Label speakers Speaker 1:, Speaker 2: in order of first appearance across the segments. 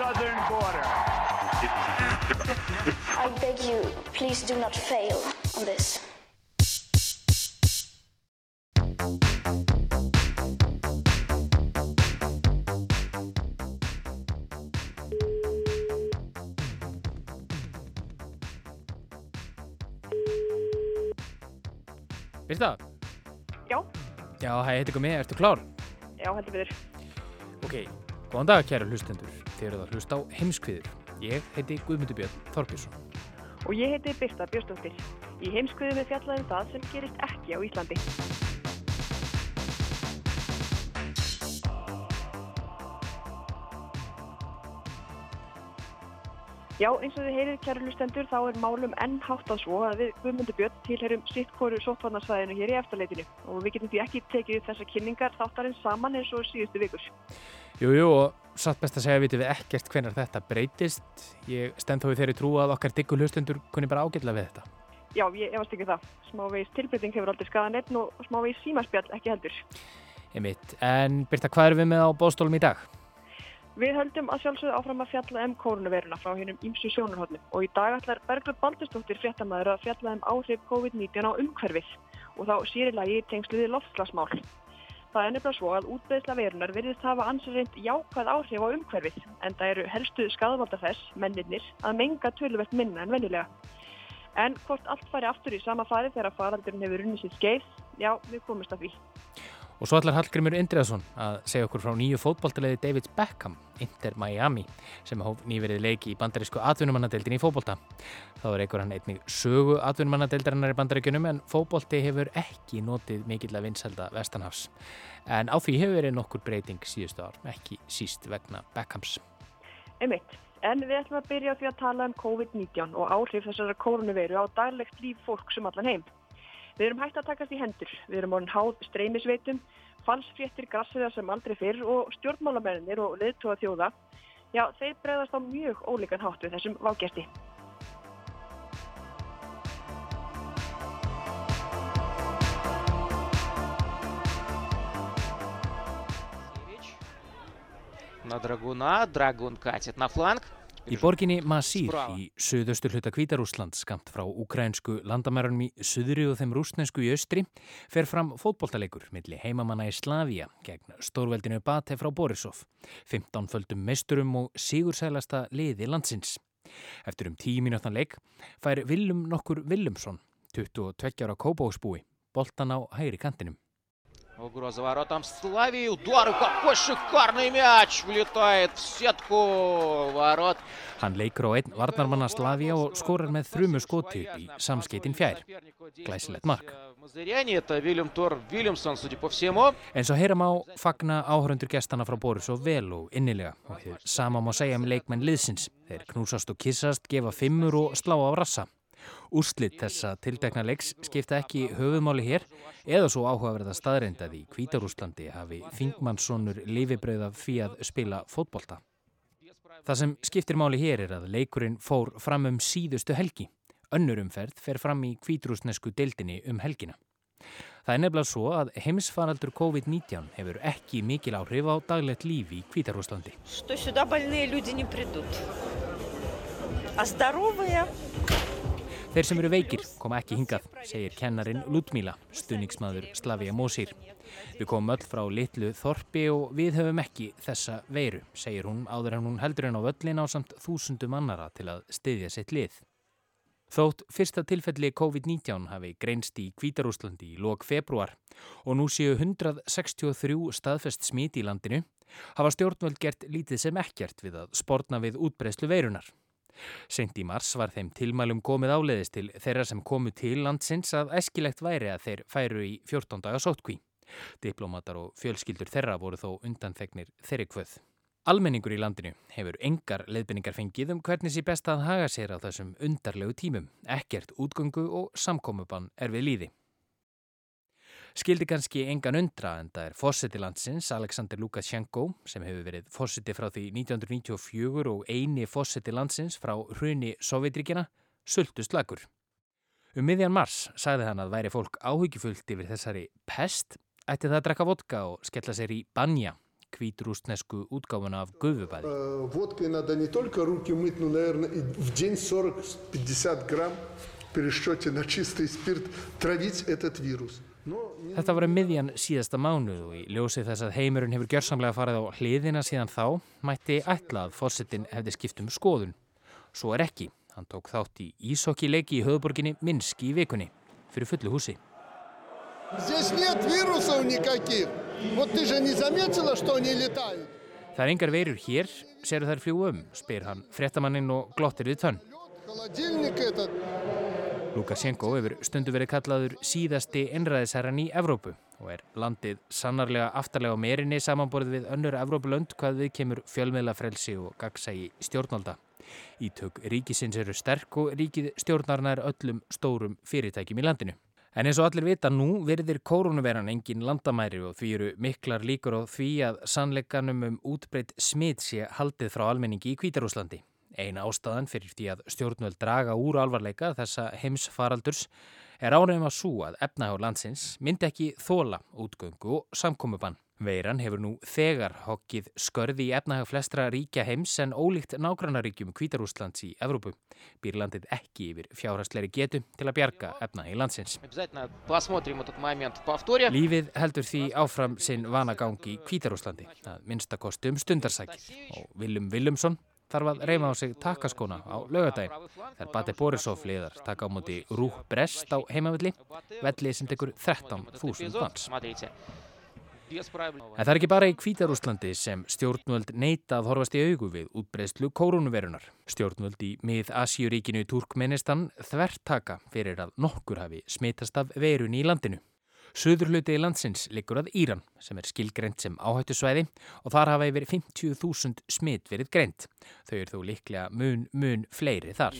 Speaker 1: southern border.
Speaker 2: I beg you, please do not fail on this.
Speaker 3: Birta?
Speaker 4: Já.
Speaker 3: Já, hæ, heiti ykkur mig, ertu klár?
Speaker 4: Já, heldur þér.
Speaker 3: Ok, góðan dag kæra hlustendur. Þið eruð að hlusta á heimskviður. Ég heiti Guðmundur Björn Þorbjörnsson.
Speaker 4: Og ég heiti Birta Björnsdóttir. Í heimskviðum við fjallaðum það sem gerist ekki á Íslandi. Já, eins og þið heyrið kæru hlustendur, þá er málum enn hátt að svo að við Guðmundur Björn tilherum sitt hvoru sóttvarnarsvæðinu hér í eftirleitinu og við getum því ekki tekið upp þessa kynningar þáttarins saman eins og síðustu vikur.
Speaker 3: Jú, jú, og satt best að segja vitum við ekkert hvenar þetta breytist. Ég stend þó í þeirri trú að okkar diggu hlustendur kunni bara ágætla við þetta.
Speaker 4: Já, ég efast ekki það. Smávegis tilbreyting hefur aldrei skaðan einn og smávegis símaspjall ekki heldur.
Speaker 3: Einmitt. En Birta, hvað erum við með á bóðstólum í dag?
Speaker 4: Við höldum að sjálfsögðu áfram að fjalla um kórnuveruna frá hennum ímsu sjónarhóttnum og í dag ætlar Berglur Baldurstóttir fréttamaður að fjalla um áhrif COVID-19 á umhverfið og þá sýrilagi tengsluði loftslagsmál. Það er nefnilega svo að útbeðsla verunar verðist hafa ansarind jákvæð áhrif á umhverfið en það eru helstu skadvalda þess, mennirnir, að menga töluvert minna en vennilega. En hvort allt fari aftur í sama fari þegar faraldurinn hefur runnið sitt skeið, já, við komumst að því.
Speaker 3: Og svo ætlar Hallgrimur Indriðarsson að segja okkur frá nýju fótballtilegi David Beckham, Inter Miami, sem hóf nýverið leiki í bandarísku atvinnumannadeildin í fótballta. Þá er einhver hann einnig sögu atvinnumannadeildarinnar í bandaríkunum en fótballti hefur ekki notið mikill að vinselda Vestanhafs. En á því hefur verið nokkur breyting síðustu ár, ekki síst vegna Beckhams.
Speaker 4: Einmitt. En við ætlum að byrja á því að tala um COVID-19 og áhrif þessara koronaviru á daglegt líf fólk sem allan heim. Við erum hægt að takast í hendur, við erum orðin háð streymisveitum, falsfréttir grassiða sem aldrei fyrr og stjórnmálamennir og leðtóa þjóða, já þeir bregðast á mjög ólíkan hátt við þessum vágjasti.
Speaker 5: На драгуна, драгун катит на фланг.
Speaker 3: Í borginni Masír í söðaustur hluta Kvítarúsland skamt frá ukrainsku landamærunum í söðri og þeim rúsnesku í austri fer fram fótboltalegur milli heimamanna í Slavia gegn stórveldinu Bate frá Borisov, 15 földum meisturum og sigursælasta liði landsins. Eftir um 10 mínúttan leik fær Willum nokkur Willumsson, 22 ára kópáhusbúi, boltan á hægri kantinum.
Speaker 5: Угроза воротам Славии. Удар. Какой шикарный мяч. Влетает в сетку ворот.
Speaker 3: Hann leikur á einn varnarmanna Slavia og skorar með þrumu skoti upp í samskeitin fjær. Glæsilegt mark.
Speaker 5: Это Вильям Тор Вильямсон, судя по всему.
Speaker 3: En svo heyram á fagna áhörundur gestana frá Boris og vel og innilega og þið sama má segja um leikmenn liðsins. Þeir knúsast og kissast, gefa fimmur og slá á rassa. Úrslit þessa tiltekna leiks skipta ekki höfumáli hér eða svo áhugaverða staðrind að í Kvítarúslandi hafi Þingmannssonur lifibröða fyrir að spila fótbolta. Það sem skiptir máli hér er að leikurinn fór fram um síðustu helgi. Önnurumferð fer fram í kvítrúsnesku deildinni um helgina. Það er nefnilega svo að heimsfaraldur COVID-19 hefur ekki mikil áhrif á daglegt líf í Kvítarúslandi.
Speaker 6: Stússuða balniði ljúdinni pridút. Að starofið
Speaker 3: Þeir sem eru veikir koma ekki hingað, segir kennarin Ludmila, stuðningsmaður Slavia Mósir. Við komum öll frá litlu Þorpi og við höfum ekki þessa veiru, segir hún áður en hún heldur henn á völlin á samt þúsundum annara til að styðja sitt lið. Þótt fyrsta tilfelli COVID-19 hafi greinst í Kvítarúslandi í lok februar og nú séu 163 staðfest smit í landinu hafa stjórnvöld gert lítið sem ekkert við að sportna við útbreyslu veirunar. Sent í mars var þeim tilmælum komið áleiðist til þeirra sem komu til landsins að æskilegt væri að þeir færu í 14 daga sótkví. Diplomatar og fjölskyldur þeirra voru þó undanþegnir þeirri kvöð. Almenningur í landinu hefur engar leiðbynningar fengið um hvernig sé best að haga sér á þessum undarlegu tímum, ekkert útgöngu og samkomubann er við líði. Skildi kannski engan undra en það er fósiti landsins Alexander Lukashenko sem hefur verið fósiti frá því 1994 og eini fósiti landsins frá hruni Sovjetríkina, sultust lagur. Um miðjan mars sagði hann að væri fólk áhugifullt yfir þessari pest, ætti það að drakka vodka og skella sér í banja, kvíturústnesku útgáfuna af gufubæði.
Speaker 7: Vodka nada ne tolka ruki mytnu, næverna, v djen 40-50 gram, perishjóti na čistý spirt, travit etat vírus.
Speaker 3: Þetta var um miðjan síðasta mánuð og í ljósi þess að heimurinn hefur gjörsamlega farið á hliðina síðan þá mætti ætla að fósittin hefði skipt um skoðun. Svo er ekki. Hann tók þátt í ísokkileiki í höfuborginni Minsk í vikunni fyrir fullu húsi. Það er engar veirur hér, séru þær fljú um, spyr hann fréttamanninn og glottir við tönn. Lukashenko hefur stundu verið kallaður síðasti einræðisherran í Evrópu og er landið sannarlega aftarlega á merinni samanborðið við önnur Evrópulönd hvað við kemur fjölmiðlafrelsi og gagsægi stjórnálda. Ítök ríkisins eru sterk og ríkið stjórnarna er öllum stórum fyrirtækjum í landinu. En eins og allir vita nú verðir koronaveran engin landamæri og því eru miklar líkur á því að sannleikanum um útbreytt smitt sé haldið frá almenningi í Kvítarúslandi. Eina ástæðan fyrir því að stjórnvöld draga úr alvarleika þessa heimsfaraldurs er ánægum að sú að efnahjá landsins myndi ekki þóla útgöngu og samkomiðbann. Veiran hefur nú þegar hokkið skörði í efnahjá flestra ríkja heims en ólíkt nágrannaríkjum Kvítarúslands í Evrópu. Býr landið ekki yfir fjárhastleiri getu til að bjarga efnahjá landsins. Lífið heldur því áfram sinn vanagangi Kvítarúslandi að minnstakosti um stundarsækir og Viljum Viljumsson þarf að reyma á sig takaskóna á lögadaginn. Þær Bati Borisov liðar taka á móti Rúh Brest á heimavilli, velli sem tekur 13.000 manns. En það er ekki bara í Kvítarúslandi sem stjórnvöld neita að horfast í augu við útbreyslu kórunverunar. Stjórnvöld í mið-Asíuríkinu Turkmenistan þvertaka fyrir að nokkur hafi smitast af verun í landinu. Suðurluti í landsins liggur að Íran sem er skilgreynd sem áhættusvæði og þar hafa yfir 50.000 smitt verið greynd. Þau eru þó líklega mun, mun fleiri þar.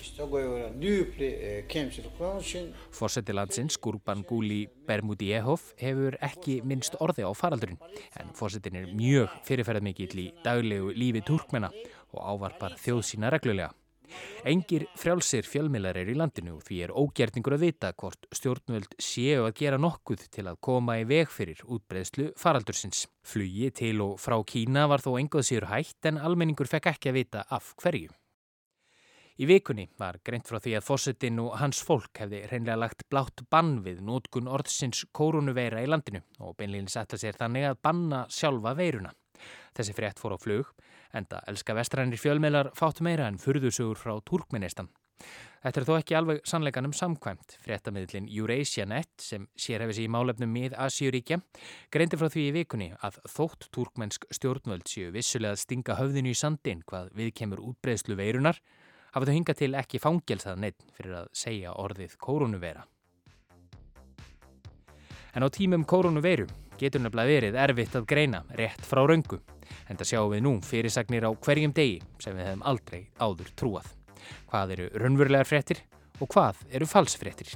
Speaker 3: Fórseti landsins, Gurban Guli Bermudiehoff, hefur ekki minnst orði á faraldurinn en fórsetin er mjög fyrirferðarmikill í daglegu lífi turkmena og ávarpar þjóð sína reglulega. Engir frjálsir fjölmiðlar er í landinu því er ógerningur að vita hvort stjórnvöld séu að gera nokkuð til að koma í veg fyrir útbreðslu faraldursins. Flugi til og frá Kína var þó engoð sér hætt en almenningur fekk ekki að vita af hverju. Í vikunni var greint frá því að fósettin og hans fólk hefði reynlega lagt blátt bann við nótkun orðsins koronaveira í landinu og beinleginis ætla sér þannig að banna sjálfa veiruna. Þessi frétt fór á flug, enda elska vestrænir fjölmeilar fátt meira en furðusugur frá Turkmenistan. Þetta er þó ekki alveg sannleikanum samkvæmt. Fréttamiðlin Eurasianet sem sér hefði sér í málefnum mið Asíuríkja greindi frá því í vikunni að þótt turkmensk stjórnvöld séu vissulega að stinga höfðinu í sandin hvað við kemur útbreðslu veirunar hafa þau hingað til ekki fangelsað neitt fyrir að segja orðið kórunuvera. En á tímum kórunuveiru getur nefnilega verið erfitt að greina rétt frá raungu. En það sjáum við nú fyrirsagnir á hverjum degi sem við hefum aldrei áður trúað. Hvað eru raunverulegar fréttir og hvað eru falsfréttir?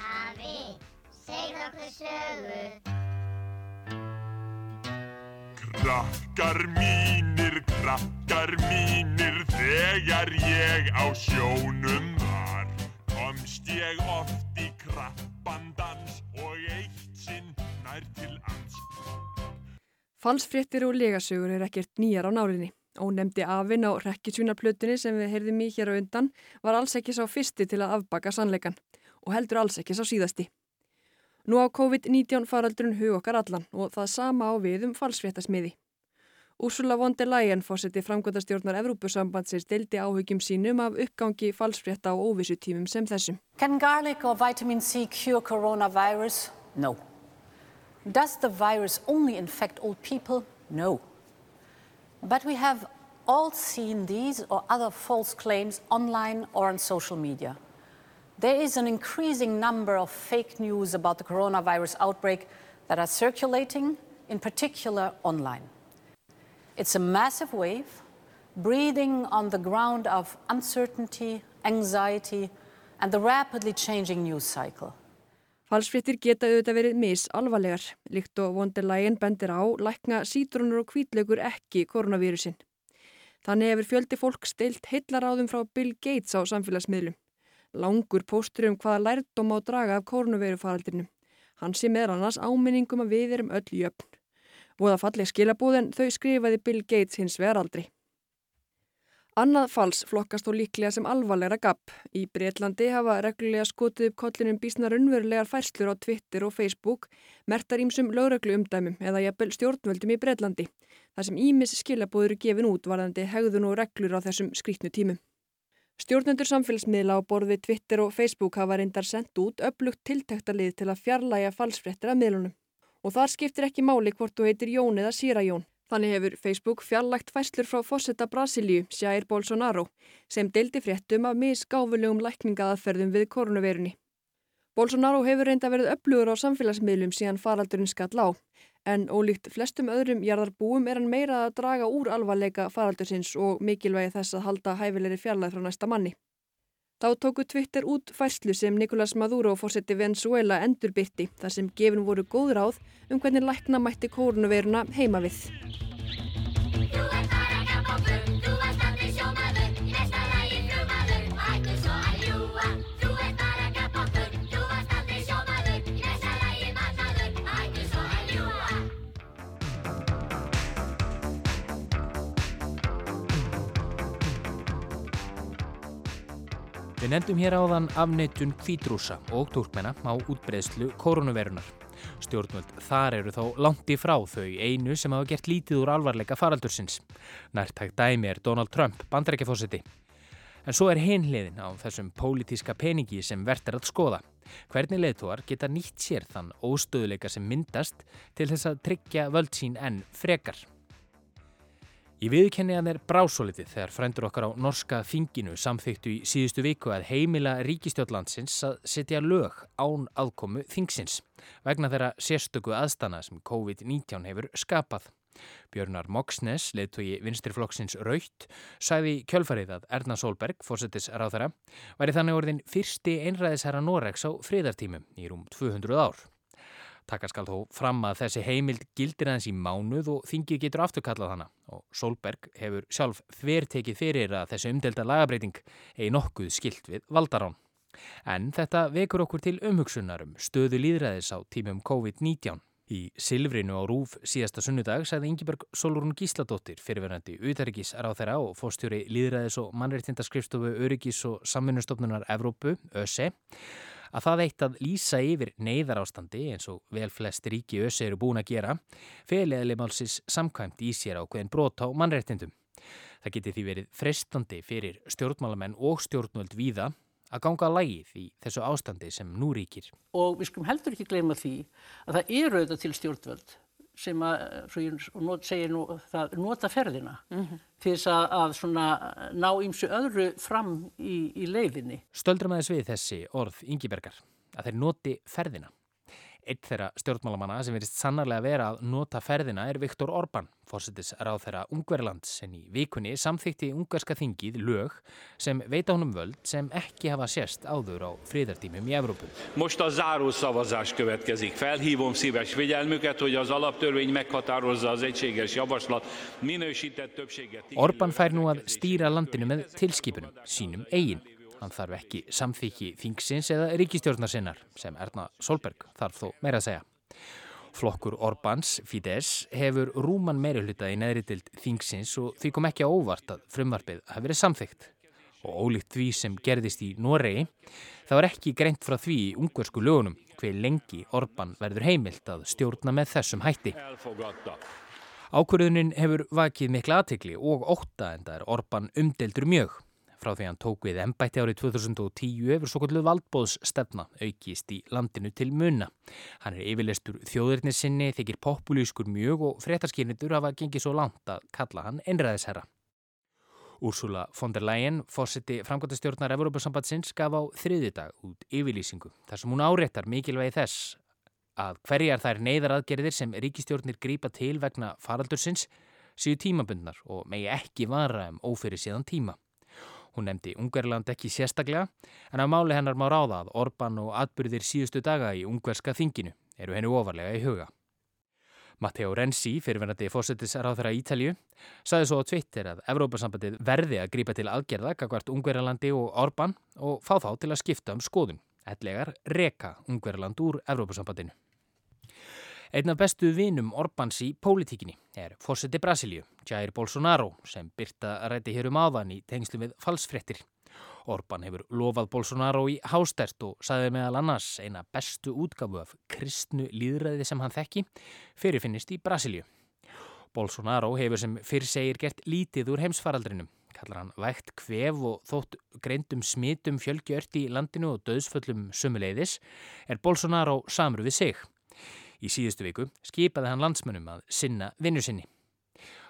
Speaker 8: Afi, segð okkur sögu.
Speaker 9: Krakkar mínir, krakkar mínir, þegar ég á sjónum var, komst ég oft í krabbandans og eitt sinn nær til ans.
Speaker 10: Falsfréttir og legasögur er ekkert nýjar á nálinni. Ónemdi afinn á rekkisvínarplutunni sem við heyrðum í hér á undan var alls ekki sá fyrsti til að afbaka sannleikan og heldur alls ekki sá síðasti. Nú á COVID-19 faraldurinn hug okkar allan og það sama á við um falsfréttasmiði. Úrsula von der Leyen fósetti framkvæmdastjórnar Evrópusambandsins deildi áhugjum sínum af uppgangi falsfrétta á óvissutímum sem þessum.
Speaker 11: Can garlic or vitamin C cure coronavirus? No. Does the virus only infect old people? No. But we have all seen these or other false claims online or on social media. there is an increasing number of fake news about the coronavirus outbreak that are circulating, in particular online. It's a massive wave, breathing on the ground of uncertainty, anxiety, and the rapidly changing news cycle.
Speaker 10: Falsfréttir geta auðvitað verið misalvarlegar, líkt og von der Leyen bendir á lækna sítrónur og kvítlaugur ekki koronavírusin. Þannig hefur fjöldi fólk stilt heillaráðum frá Bill Gates á samfélagsmiðlum. Langur póstur um hvaða lærdom á draga af koronavírufaraldinu. Hann sé meðal annars áminningum að við erum öll jöfn. Voða falleg skilabúðin þau skrifaði Bill Gates hins veraldri. Annað fals flokkast þó líklega sem alvarlegra gapp. Í Breitlandi hafa reglulega skotið upp kollinum bísnar unnverulegar færslur á Twitter og Facebook, mertar ímsum lögreglu umdæmum eða jafnvel stjórnvöldum í Breitlandi, þar sem ímis skilabúður gefin út varðandi hegðun og reglur á þessum skrítnu tímum. Stjórnendur samfélagsmiðla á borði Twitter og Facebook hafa reyndar sendt út upplugt tiltæktalið til að fjarlæga falsfrettir af miðlunum. Og þar skiptir ekki máli hvort þú heitir Jón eða Síra Jón. Þannig hefur Facebook fjarlægt fæslur frá fósetta Brasilíu, Jair Bolsonaro, sem deildi fréttum af misgáfulegum lækningaðaferðum við koronavirunni. Bolsonaro hefur reynda verið upplugur á samfélagsmiðlum síðan faraldurinn skall á, en ólíkt flestum öðrum jarðarbúum er hann meira að draga úr alvarleika faraldursins og mikilvægi þess að halda hæfilegri fjarlæð frá næsta manni. Þá tóku Twitter út færslu sem Nicolás Maduro fórseti Venezuela endurbyrti þar sem gefin voru góð ráð um hvernig lækna mætti kórnuveruna heima við.
Speaker 3: Við nefndum hér áðan afneitun kvítrúsa og túrkmenna á útbreðslu koronavirunar. Stjórnvöld þar eru þó langt í frá þau einu sem hafa gert lítið úr alvarleika faraldursins. Nærtækt dæmi er Donald Trump, bandrækjafósiti. En svo er hinliðin á þessum pólitíska peningi sem verðt er að skoða. Hvernig leðtúar geta nýtt sér þann óstöðuleika sem myndast til þess að tryggja völd sín enn frekar. Ég viðkenni að þeir brásólitið þegar frændur okkar á norska þinginu samþyktu í síðustu viku að heimila ríkistjóðlandsins að setja lög án aðkomu þingsins vegna þeirra sérstöku aðstana sem COVID-19 hefur skapað. Björnar Moxnes, leðtogi vinstirflokksins Raut, sagði kjölfarið að Erna Solberg, fórsetis ráð þeirra, væri þannig orðin fyrsti einræðisherra Noregs á friðartímum í rúm 200 ár. Takka skal þó fram að þessi heimild gildir aðeins í mánuð og þingið getur afturkallað hana og Solberg hefur sjálf þvertekið fyrir að þessi umdelda lagabreiting eigi nokkuð skilt við valdarán. En þetta vekur okkur til umhugsunar um stöðu líðræðis á tímum COVID-19. Í Silfrinu á Rúf síðasta sunnudag sagði Ingeborg Solrún Gísladóttir fyrirverandi auðarikis ráð þeirra og fórstjóri líðræðis og mannreittindaskrifstofu Öryggis og samvinnustofnunar Evrópu, ÖSE, að það eitt að lýsa yfir neyðarástandi eins og vel flest ríki össi eru búin að gera feliðli málsins samkvæmt í sér á hverjum brota á mannreitindum. Það geti því verið frestandi fyrir stjórnmálamenn og stjórnvöld víða að ganga að lægið í þessu ástandi sem nú ríkir.
Speaker 12: Og við skulum heldur ekki gleyma því að það eru auðvitað til stjórnvöld sem að, svo ég not, segir nú, það nota ferðina mm -hmm. til þess að, að svona ná ýmsu öðru fram í, í leiðinni.
Speaker 3: Stöldrum aðeins við þessi orð Ingibergar að þeir noti ferðina. Eitt þeirra stjórnmálamanna sem verist sannarlega vera að nota ferðina er Viktor Orbán, fórsetis ráð þeirra Ungverland sem í vikunni samþykti ungarska þingið lög sem veita honum völd sem ekki hafa sérst áður á fríðartímum í Evrópu.
Speaker 13: Most a záró szavazás következik. Felhívom szíves figyelmüket, hogy az alaptörvény meghatározza az egységes javaslat minősített többséget.
Speaker 3: Orbán fær nú að stýra landinu með tilskipunum, sínum eigin. Hann þarf ekki samþykki þingsins eða ríkistjórnar sinnar sem Erna Solberg þarf þó meira að segja. Flokkur Orbáns, Fidesz, hefur rúman meiri hluta í neðritild þingsins og því kom ekki á óvart að frumvarpið hafi verið samþygt. Og ólíkt því sem gerðist í Noregi, það var ekki greint frá því í ungversku lögunum hver lengi Orbán verður heimilt að stjórna með þessum hætti. Ákvörðunin hefur vakið mikla aðtikli og óta en það er Orbán umdeldur mjög. Frá því hann tók við ennbætti árið 2010 hefur svo kalluð valdbóðsstefna aukist í landinu til munna. Hann er yfirleistur þjóðurnir sinni, þykir populískur mjög og fréttaskýrnitur hafa gengið svo langt að kalla hann einræðisherra. Úrsula von der Leyen, fósiti framkvæmtastjórnar Evrópusambandsins, gaf á þriðidag út yfirlýsingu þar sem hún áréttar mikilvægi þess að hverjar þær neyðaraðgerðir sem ríkistjórnir grípa til vegna faraldursins séu tímabundnar og megi ekki vara um ófyrir síðan tíma. Hún nefndi Ungarland ekki sérstaklega en á máli hennar má ráða að Orban og atbyrðir síðustu daga í ungverska þinginu eru hennu ofarlega í huga. Matteo Renzi, fyrirvenandi fórsetisráþara Ítalju, saði svo á Twitter að Evrópasambandið verði að grípa til aðgerða kakvart Ungverjalandi og Orban og fá þá til að skipta um skoðun, ætlegar reka Ungverjaland úr Evrópasambandinu. Einn af bestu vinum Orbáns í pólitíkinni er fórseti Brasilíu, Jair Bolsonaro, sem byrta ræti hér um áðan í tengslu við falsfrettir. Orbán hefur lofað Bolsonaro í hástert og saði meðal annars eina bestu útgafu af kristnu líðræði sem hann þekki fyrirfinnist í Brasilíu. Bolsonaro hefur sem fyrr segir gert lítið úr heimsfaraldrinum. Kallar hann vægt kvef og þótt greindum smitum fjölgjört í landinu og döðsföllum sumuleiðis er Bolsonaro samru við sig. Í síðustu viku skipaði hann landsmönnum að sinna vinnu sinni.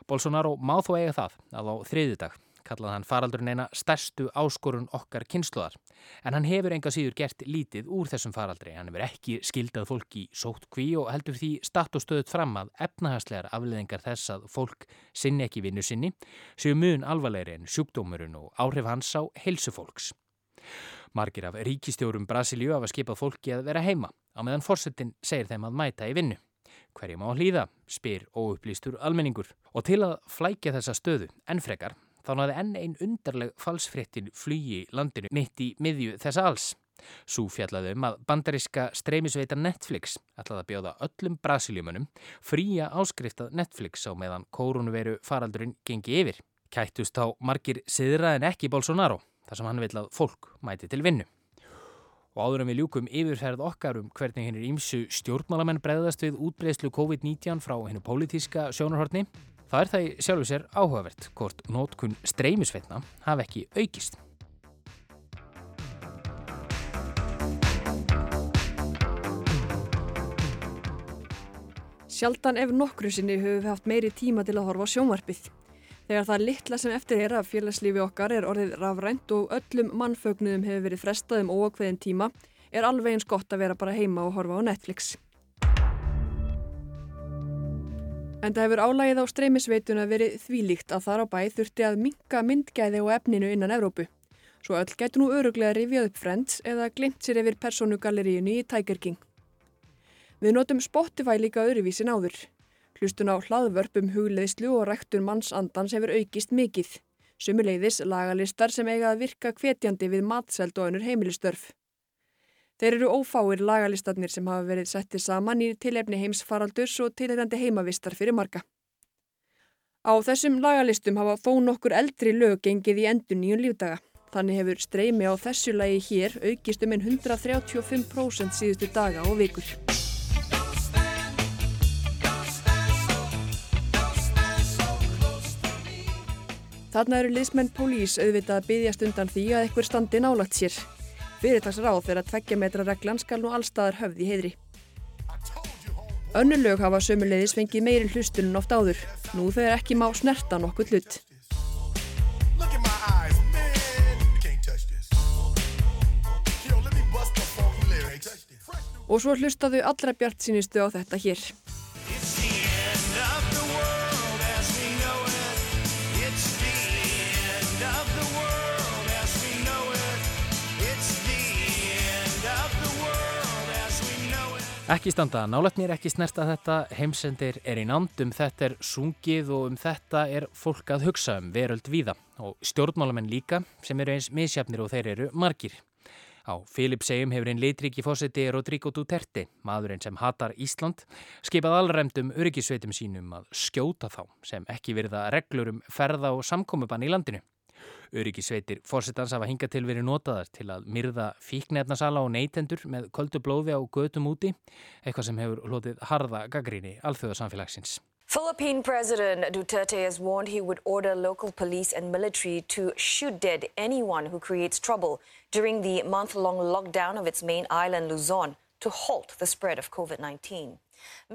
Speaker 3: Bolsonaro má þó eiga það að á þriðudag kallaði hann faraldurinn eina stærstu áskorun okkar kynsluðar. En hann hefur enga síður gert lítið úr þessum faraldri. Hann hefur ekki skildað fólk í sótt kví og heldur því statt og stöðut fram að efnahastlegar afleðingar þess að fólk sinni ekki vinnu sinni séu mun alvarlegri en sjúkdómurinn og áhrif hans á helsufólks. Margir af ríkistjórum Brasilíu hafa skipað fólki að vera heima á meðan fórsetin segir þeim að mæta í vinnu. Hverjum á hlýða, spyr óupplýstur almenningur og til að flækja þessa stöðu en frekar þá náði enn einn undarleg falsfrettin flugi landinu mitt í miðju þessa alls. Svo fjallaði um að bandariska streymisveita Netflix ætlaði að bjóða öllum brasiljumunum fría áskriftað Netflix á meðan kórunveru faraldurinn gengi yfir. Kættust á margir siðra en ekki Bolsonaro þar sem hann vil að fólk mæti til vinnu. Og áður en við ljúkum yfirferð okkar um hvernig hennir ímsu stjórnmálamenn breyðast við útbreyslu COVID-19 frá hennu pólitíska sjónarhortni Það er það í sjálfu sér áhugavert hvort nótkun streymisveitna hafi ekki aukist.
Speaker 10: Sjaldan ef nokkru sinni höfum við haft meiri tíma til að horfa á sjónvarpið. Þegar það litla sem eftir er að félagslífi okkar er orðið rafrænt og öllum mannfögnuðum hefur verið frestað um óakveðin tíma er alveg eins gott að vera bara heima og horfa á Netflix. En það hefur álægið á streymisveituna verið þvílíkt að þar á bæ þurfti að minka myndgæði og efninu innan Evrópu. Svo öll getur nú öruglega rifjað upp Friends eða glimt sér yfir personugalleríunni í Tiger King. Við notum Spotify líka öðruvísin áður. Hlustun á hlaðvörpum hugleðslu og ræktun mannsandans hefur aukist mikið. Sumuleiðis lagalistar sem eiga að virka hvetjandi við matseld og önur heimilistörf. Þeir eru ófáir lagalistarnir sem hafa verið settið saman í tilefni heimsfaraldurs og tilefnandi heimavistar fyrir marga. Á þessum lagalistum hafa þó nokkur eldri lög gengið í endur nýjun lífdaga. Þannig hefur streymi á þessu lagi hér aukist um einn 135% síðustu daga og vikur. Þarna eru liðsmenn pólís auðvitað að byggjast undan því að eitthvað standi nálagt sér. Fyrirtagsráð þegar að tveggja metra reglan skal nú allstaðar höfði heiðri. Önnu lög hafa sömulegðis fengið meiri hlustunum oft áður. Nú þegar ekki má snerta nokkuð hlut. Og svo hlustaðu allra bjart sínistu á þetta hér.
Speaker 3: Ekki standa náletnir, ekki snerta þetta, heimsendir er í nándum, þetta er sungið og um þetta er fólk að hugsa um veröld víða og stjórnmálamenn líka sem eru eins misjafnir og þeir eru margir. Á Filipsegjum hefur einn leitriki fósiti Rodrigo Duterte, maðurinn sem hatar Ísland, skipað allræmdum öryggisveitum sínum að skjóta þá sem ekki verða reglur um ferða og samkomiðbann í landinu. Öryggisveitir fórsetans hafa hingað til verið notaðar til að myrða fíknefnasala og neytendur með köldu blóði á götum úti, eitthvað sem hefur hlotið harða gaggríni alþjóðasamfélagsins.
Speaker 14: Philippine President Duterte has warned he would order local police and military to shoot dead anyone who creates trouble during the month-long lockdown of its main island, Luzon, to halt the spread of COVID-19.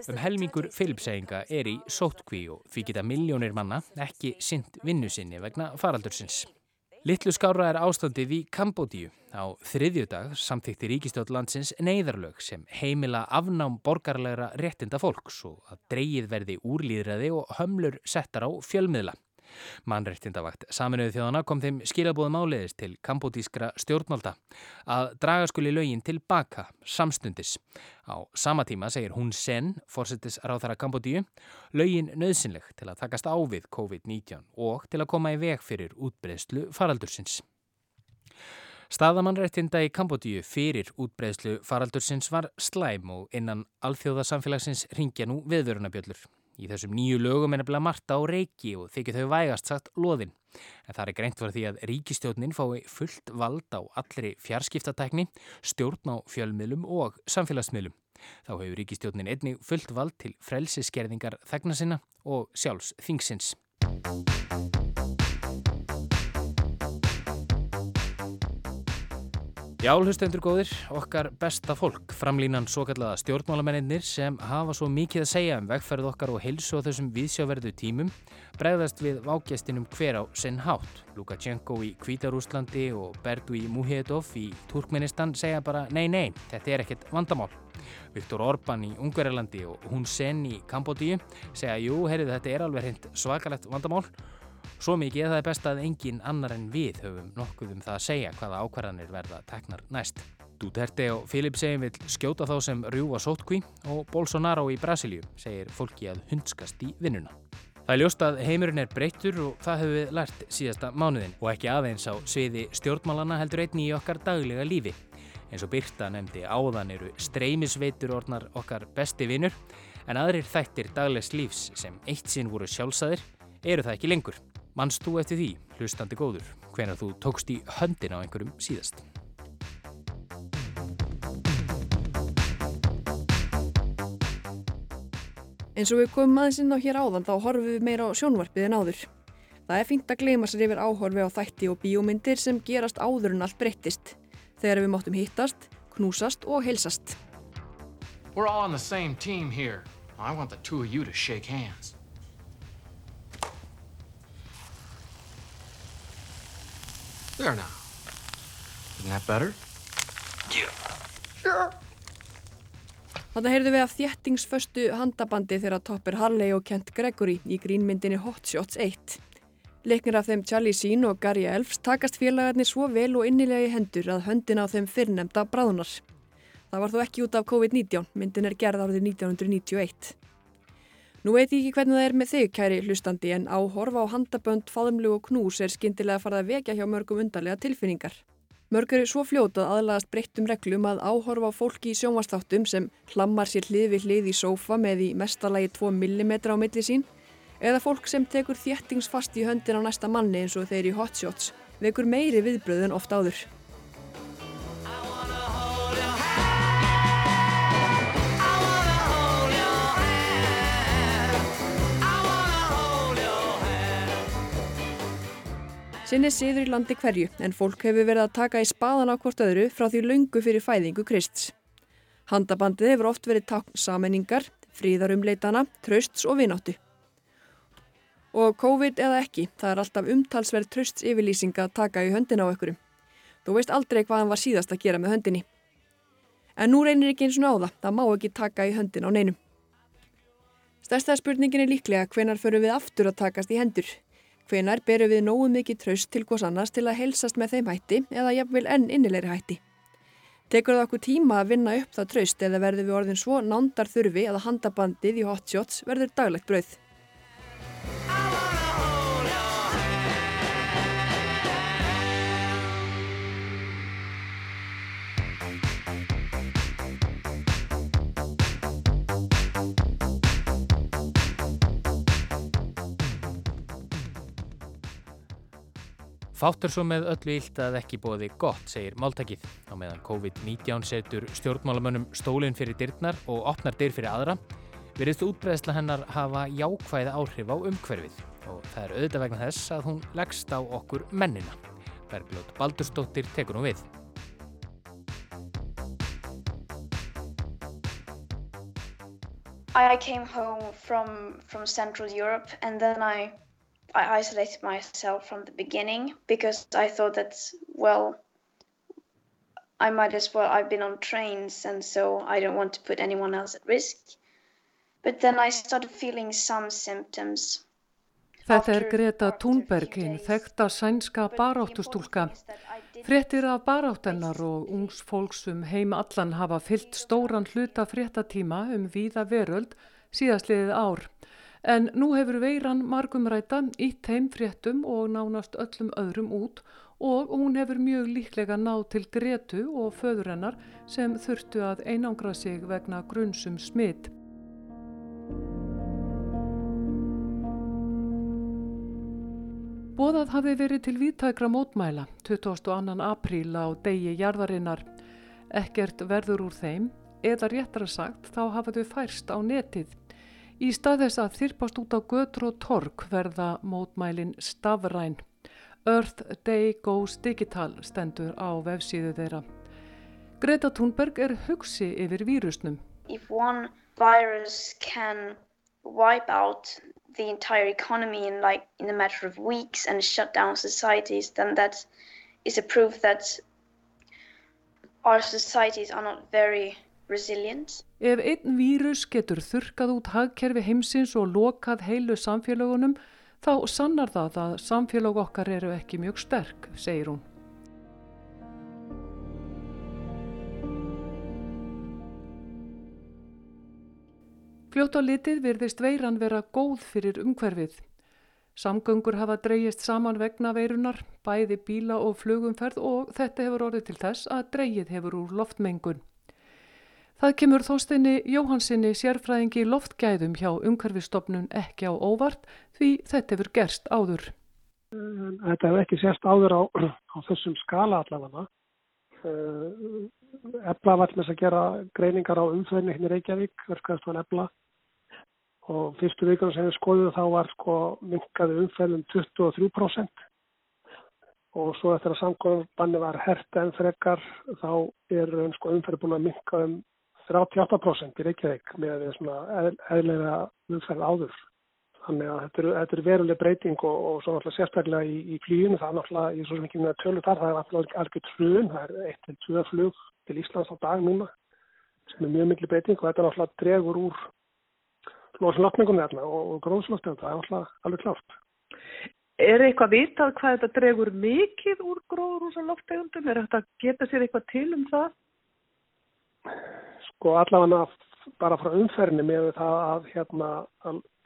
Speaker 3: Um helmingur Filipsæðinga er í sótkví og því geta miljónir manna ekki synd vinnu sinni vegna faraldursins. Littlu skára er ástandið í Kambodíu. Á þriðjudag samþykti ríkistjótt landsins neyðarlög sem heimila afnám borgarlegra réttinda fólks og að dreyið verði úrlýðræði og hömlur settar á fjölmiðla. Mannrettindavakt saminuðu þjóðana kom þeim skilabóðum áleiðis til kambodískra stjórnmálta að draga skuli lögin tilbaka samstundis. Á sama tíma segir hún sen, fórsettis ráþara Kambodíu, lögin nöðsynleg til að takast á við COVID-19 og til að koma í veg fyrir útbreyðslu faraldursins. Staðamannrættinda í Kambodíu fyrir útbreyðslu faraldursins var slæm og innan alþjóðasamfélagsins ringja nú viðvörunabjöllur. Í þessum nýju lögum er nefnilega Marta á reiki og þykir þau vægast sagt loðin. En það er greint fyrir því að ríkistjórnin fái fullt vald á allri fjarskiptatækni, stjórn á fjölmiðlum og samfélagsmiðlum. Þá hefur ríkistjórnin einni fullt vald til frelsiskerðingar þegna sinna og sjálfs þingsins. Já, hlustendur góðir, okkar besta fólk, framlínan svo kallaða stjórnmálamennir sem hafa svo mikið að segja um vegferð okkar og heilsu á þessum viðsjáverðu tímum, bregðast við vágjastinum hver á sinn hátt. Lukashenko í Kvítarúslandi og Berdu í Muhedov í Turkmenistan segja bara nei, nei, þetta er ekkert vandamál. Viktor Orbán í Ungverjalandi og Hun Sen í Kambodíu segja jú, heyrðu þetta er alveg hreint svakalegt vandamál Svo mikið að það er best að engin annar en við höfum nokkuð um það að segja hvaða ákvarðanir verða teknar næst. Duterte og Filip segir vil skjóta þá sem rjúa sótkví og Bolsonaro í Brasilíu segir fólki að hundskast í vinnuna. Það er ljóst að heimurinn er breyttur og það hefur við lært síðasta mánuðin og ekki aðeins á sviði stjórnmálana heldur einni í okkar daglega lífi. Eins og Birta nefndi áðan eru streymisveitur orðnar okkar besti vinnur en aðrir þættir daglegs lífs sem eitt sinn voru sjálfsæðir eru það ekki lengur. Manst þú eftir því, hlustandi góður, hvenar þú tókst í höndin á einhverjum síðast?
Speaker 10: Eins og við komum aðeins inn á hér áðan þá horfum við meira á sjónvarpið en áður. Það er fínt að gleyma sér yfir áhorfi á þætti og bíómyndir sem gerast áður en allt breyttist. Þegar við móttum hittast, knúsast og heilsast.
Speaker 15: We're all on the same team here. I want the two of you to shake hands. There now. Isn't that better?
Speaker 10: Yeah. Sure. Þetta heyrðu við af þjettingsföstu handabandi þegar Topper Harley og Kent Gregory í grínmyndinni Hot Shots 1. Leiknir af þeim Charlie Sheen og Gary Elfs takast félagarnir svo vel og innilega í hendur að höndin á þeim fyrrnemda bráðunar. Það var þó ekki út af COVID-19, myndin er gerð árið 1991. Nú veit ég ekki hvernig það er með þig, kæri hlustandi, en áhorfa á handabönd, faðumlu og knús er skindilega farið að vekja hjá mörgum undarlega tilfinningar. Mörg eru svo fljótað aðlagast breyttum reglum að áhorfa á fólki í sjónvastáttum sem hlammar sér hlið við hlið í sófa með í mestalagi 2 mm á milli sín eða fólk sem tekur þjettingsfast í höndin á næsta manni eins og þeir í hotshots vekur meiri viðbröð en oft áður. Sinni siður í landi hverju en fólk hefur verið að taka í spaðan á hvort öðru frá því laungu fyrir fæðingu Krists. Handabandið hefur oft verið takn sameningar, fríðarumleitana, trösts og vináttu. Og COVID eða ekki, það er alltaf umtalsverð trösts yfirlýsing að taka í höndina á ykkurum. Þú veist aldrei hvað hann var síðast að gera með höndinni. En nú reynir ekki eins og náða, það má ekki taka í höndin á neinum. Stærsta spurningin er líklega hvenar förum við aftur að takast í hendur. Hvenar berum við nógu mikið traust til hvers annars til að helsast með þeim hætti eða jafnvel enn innilegri hætti. Tekur það okkur tíma að vinna upp það traust eða verður við orðin svo nándar þurfi að handabandið í hotshots verður daglegt brauð.
Speaker 3: Fáttur svo með öllu ílt að ekki bóði gott, segir máltækið. Á meðan COVID-19 setur stjórnmálamönnum stólinn fyrir dyrnar og opnar dyr fyrir aðra, veriðst útbreðsla hennar hafa jákvæða áhrif á umhverfið. Og það er auðvitað vegna þess að hún leggst á okkur mennina. Bergljótt Baldurstóttir tekur nú við.
Speaker 2: I came home from from Central Europe and then I I isolated myself from the beginning because I thought that well I might as well I've been on trains and so I don't want to put anyone else at risk. But then I started feeling some symptoms.
Speaker 16: Þetta er Greta Thunberg, hinn þekta sænska baráttustúlka. Frettir af baráttennar og ungs fólksum heim allan hafa fyllt stóran hluta frettatíma um víða veröld síðastliðið ár. En nú hefur veiran margumræta ítt heim frettum og nánast öllum öðrum út og hún hefur mjög líklega náð til Gretu og föðurennar sem þurftu að einangra sig vegna grunnsum smitt. Bóðað hafi verið til viðtækra mótmæla 22. apríl á degi jarðarinnar. Ekkert verður úr þeim, eða réttara sagt þá hafa þau færst á netið. Í stað þess að þyrpast út á götur og tork verða mótmælin stafræn. Earth Day Goes Digital stendur á vefsíðu þeirra. Greta Thunberg er hugsi yfir vírusnum.
Speaker 2: If one virus can wipe out the entire economy in like in a matter of weeks and shut down societies, then that is a proof that our societies are not very resilient.
Speaker 16: Ef einn vírus getur þurkað út hagkerfi heimsins og lokað heilu samfélagunum, þá sannar það að samfélag okkar eru ekki mjög sterk, segir hún. Fljótt á litið virðist veiran vera góð fyrir umhverfið. Samgöngur hafa dreyjist saman vegna veirunar, bæði bíla og flugumferð og þetta hefur orðið til þess að dreyjið hefur úr loftmengun. Það kemur þóstinni Jóhansinni sérfræðingi loftgæðum hjá umhverfistofnun ekki á óvart því þetta hefur gerst áður.
Speaker 17: Þetta hefur ekki sérst áður á, á þessum skala allavega. Ebla var þess að gera greiningar á umföðinni hérna í Reykjavík, verkaðast var Ebla og fyrstu vikunum sem við skoðum þá var sko minkaði umföðin 23% og svo eftir að samkvæmbanni var herta en frekar þá er sko, umföðin búin að minka um 38% í Reykjavík með eðlega umferð áður. Þannig að þetta er, þetta er veruleg breyting og, og svo náttúrulega sérstaklega í, í flýjun, það er náttúrulega, ég er svo sem ekki með að tölu þar, það er náttúrulega algjört flugun, það er eitt til tjóða flug til Íslands á dag núna sem er mjög miklu breyting og þetta er náttúrulega dregur úr losunlöfningunni þarna og, og gróðslöfningunni, það er náttúrulega alveg klárt.
Speaker 18: Er eitthvað vitað hvað þetta dregur mikið úr gróðrúsaloftegundum? Er þetta að geta sér eitthvað til um það?
Speaker 17: Sko allavega bara frá umferðinni með það að hérna,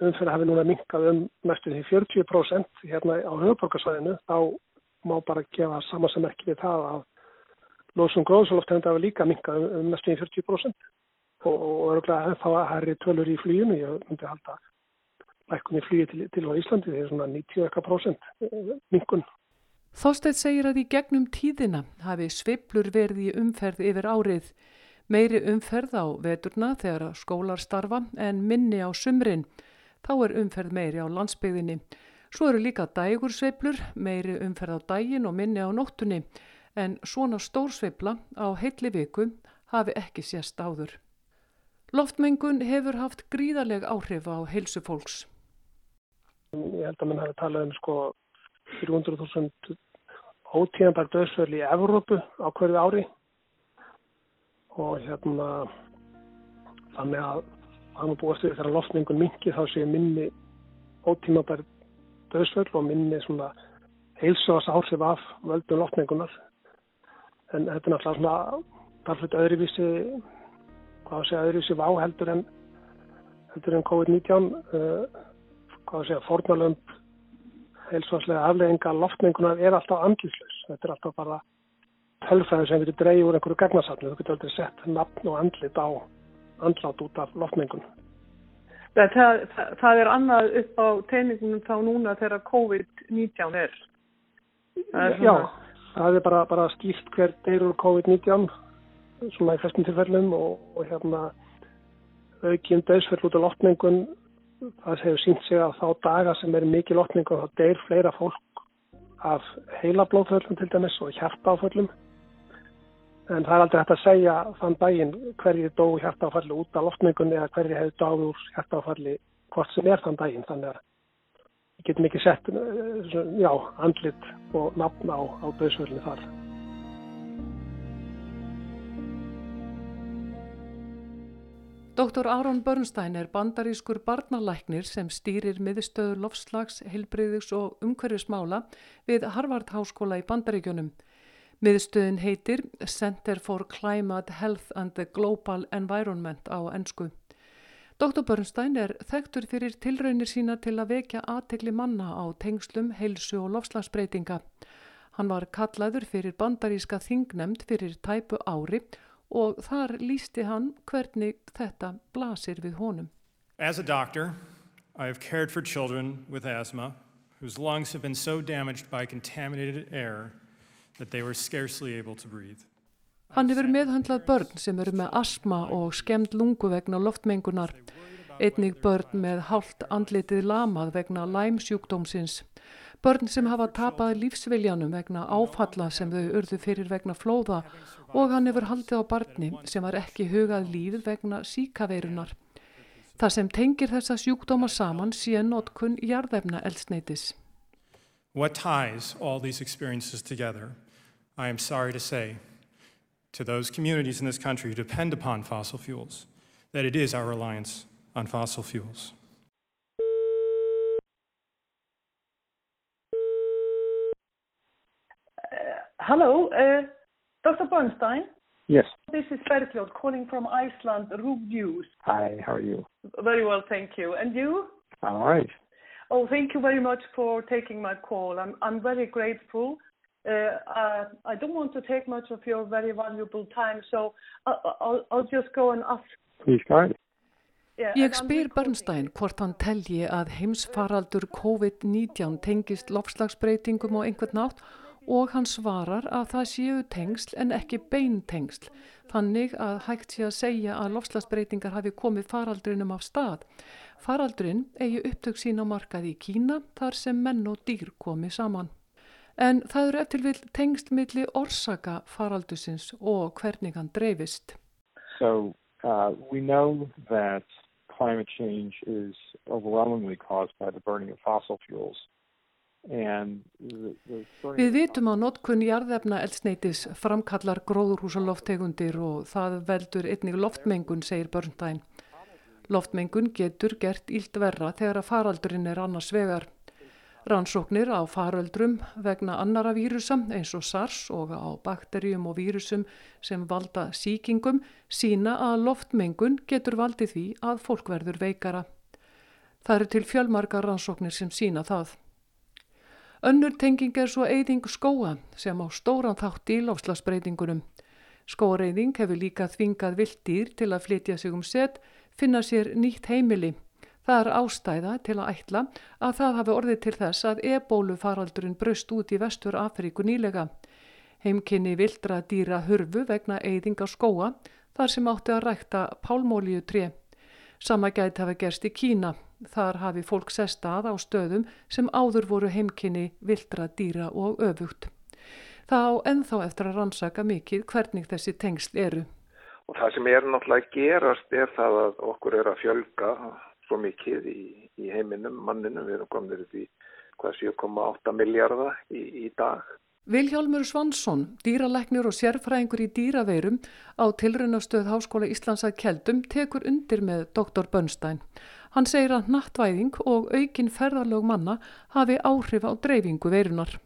Speaker 17: umferði hafi núna minkað um næstu því 40% hérna á höfuborgarsvæðinu þá má bara gefa sama sem ekki við það að losum gróðsáloftegunda hafi líka minkað um, um næstu því 40% og, og öruglega að herri tölur í flýjunu, ég myndi halda lækun í flýji til, til á Íslandi því svona 90% minkun.
Speaker 16: Þóstedt segir að í gegnum tíðina hafi sveiblur verið í umferð yfir árið Meiri umferð á veturna þegar skólar starfa en minni á sumrin. Þá er umferð meiri á landsbyggðinni. Svo eru líka dægursveiplur, meiri umferð á dægin og minni á nóttunni. En svona stórsveipla á heitli viku hafi ekki sést áður. Loftmengun hefur haft gríðarleg áhrif á heilsu fólks.
Speaker 17: Ég held að mann hafi talað um sko 300.000 ótíðanbært döðsverli í Evrópu á hverju ári og hérna þannig að það búið að stuði þegar loftningun mingi þá sé minni ótímabær döðsvöld og minni svona heilsugast áhrif af völdum loftningunar en þetta er náttúrulega svona talveit öðruvísi hvað sé öðruvísi vá heldur en heldur en COVID-19 uh, hvað sé að fornalömp heilsugarslega aflegginga loftningunar er alltaf andlislaus þetta er alltaf bara tölfræði sem getur dreigið úr einhverju gagnasafni. Þú getur aldrei sett nafn og andlit á andlat út af loftmengun.
Speaker 18: Það, það, það er annað upp á teiningunum þá núna þegar COVID-19 er.
Speaker 17: er Já, það er bara, bara skýrt hver deyr úr COVID-19 svona í flestum tilfellum og, og hérna aukjum döðsfell út af loftmengun það hefur sínt sig að þá daga sem er mikið loftmengun þá deyr fleira fólk af heila blóðföllum til dæmis og hjartáföllum En það er aldrei hægt að segja þann daginn hverju dó hjartáfalli út af loftmengunni eða hverju hefur dáð úr hjartáfalli hvort sem er þann daginn. Þannig að við getum ekki sett eh, já, andlit og nafn á, á döðsvöldinu þar.
Speaker 16: Dr. Aron Bernstein er bandarískur barnalæknir sem stýrir miðstöður lofslags, heilbreyðis og umhverfismála við Harvard Háskóla í bandaríkjunum. Miðstöðin heitir Center for Climate Health and the Global Environment á ennsku. Dr. Bernstein er þekktur fyrir tilraunir sína til að vekja aðtegli manna á tengslum, heilsu og lofslagsbreytinga. Hann var kallaður fyrir bandaríska þingnemnd fyrir tæpu ári og þar lísti hann hvernig þetta blasir við honum.
Speaker 19: As a doctor, I have cared for children with asthma whose lungs have been so damaged by contaminated air
Speaker 16: Hann hefur meðhandlað börn sem eru með asma og skemmt lungu vegna loftmengunar, einnig börn með hálft andlitið lamað vegna læmsjúkdómsins, börn sem hafa tapað lífsviljanum vegna áfalla sem þau urðu fyrir vegna flóða og hann hefur haldið á barni sem var ekki hugað líf vegna síkaveirunar. Það sem tengir þessa sjúkdóma saman sé notkun jarðefna eldsneitis.
Speaker 19: What ties all these experiences together, I am sorry to say, to those communities in this country who depend upon fossil fuels, that it is our reliance on fossil fuels.
Speaker 18: Hello, uh, Dr. Bernstein.
Speaker 20: Yes.
Speaker 18: This is Bergljót calling from Iceland, RÚV News.
Speaker 20: Hi, how are you?
Speaker 18: Very well, thank you. And you?
Speaker 20: I'm all right.
Speaker 18: Oh, thank you very much for taking my call. I'm, I'm very grateful. Uh, uh, I don't want to take much of your very valuable time, so I'll, I'll, I'll just go and ask.
Speaker 20: Please go ahead.
Speaker 16: Ég spyr Bernstein hvort hann telji að heimsfaraldur COVID-19 tengist lofslagsbreytingum á einhvern nátt og hann svarar að það séu tengsl en ekki beintengsl, þannig að hægt sé að segja að lofslagsbreytingar hafi komið faraldrinum af stað. Faraldrin eigi upptök sín á markaði í Kína þar sem menn og dýr komi saman. En það eru eftir vil tengsl milli orsaka faraldusins og hvernig hann dreifist.
Speaker 20: So uh, we know that climate change is overwhelmingly caused by the burning of fossil fuels. The, the
Speaker 16: Við vitum að notkun jarðefna eldsneitis framkallar gróðurhúsaloftegundir og það veldur einnig loftmengun, segir Börnstein. Loftmengun getur gert ílt verra þegar að faraldurinn er annars vegar. Rannsóknir á faröldrum vegna annara vírusa eins og SARS og á bakterjum og vírusum sem valda síkingum sína að loftmengun getur valdið því að fólk verður veikara. Það eru til fjölmargar rannsóknir sem sína það. Önnur tenging er svo eyðing skóa sem á stóran þátt í lofslagsbreytingunum. Skóareyðing hefur líka þvingað viltýr til að flytja sig um set, finna sér nýtt heimili. Það er ástæða til að ætla að það hafi orðið til þess að ebólu faraldurinn braust út í vestur Afríku nýlega. Heimkynni vildra dýra hurfu vegna eyðinga skóa þar sem átti að rækta pálmólíu tré. Sama gæti hafa gerst í Kína. Þar hafi fólk sest að á stöðum sem áður voru heimkynni vildra dýra og öfugt. Það á enþá eftir að rannsaka mikið hvernig þessi tengsl eru.
Speaker 21: Og það sem er náttúrulega gerast er það að okkur er að fjölga svo mikið í, í heiminum, manninum. Við erum komin upp í hvað 7,8 miljardar í, í dag.
Speaker 16: Viljálmur Svansson, dýralæknir og sérfræðingur í dýraveirum á tilraunastöð Háskóla Íslands að Keldum tekur undir með Dr. Bönstein. Hann segir að nattvæðing og aukin ferðarlög manna hafi áhrif á dreifingu veirunar.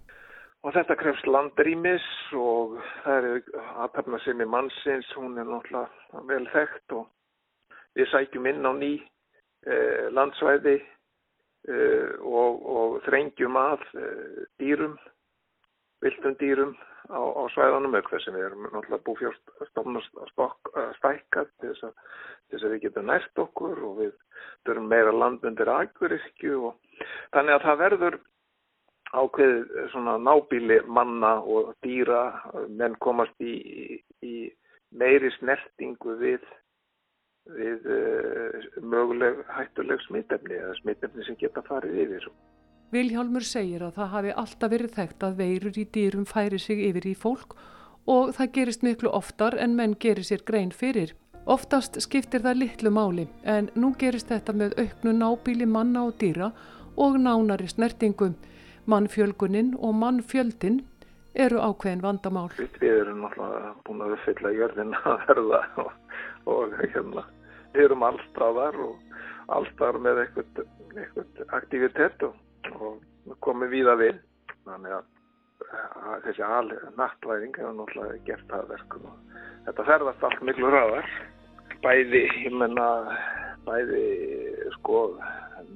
Speaker 21: Og þetta krefst landrýmis og það er aðtapna sem í mannsins, hún er náttúrulega vel þekkt og við sækjum inn á ný landsvæði eh, og, og þrengjum að eh, dýrum viltum dýrum á, á svæðanum auk þess að við erum náttúrulega búfjárstofn að stækka til þess að, til þess að við getum nært okkur og við þurfum meira land undir aðguristju og þannig að það verður ákveðið svona nábíli manna og dýra. Menn komast í, í meiri snertingu við við uh, möguleg hættuleg smittefni eða smittefni sem geta farið yfir.
Speaker 16: Viljálmur segir að það hafi alltaf verið þekkt að veirur í dýrum færi sig yfir í fólk og það gerist miklu oftar en menn gerir sér grein fyrir. Oftast skiptir það litlu máli en nú gerist þetta með auknu nábíli manna og dýra og nánari snertingu. Mannfjölgunin og mannfjöldin eru ákveðin vandamál.
Speaker 21: Við erum náttúrulega búin að uppfylla jörðin að verða og, og hérna, við erum allstráðar og allstráðar með eitthvað, aktivitet og, og komum við að við. Þannig að, þessi al nattlæðing hefur náttúrulega gert það verkum og þetta ferðast allt miklu ræðar. Bæði, ég menna, bæði sko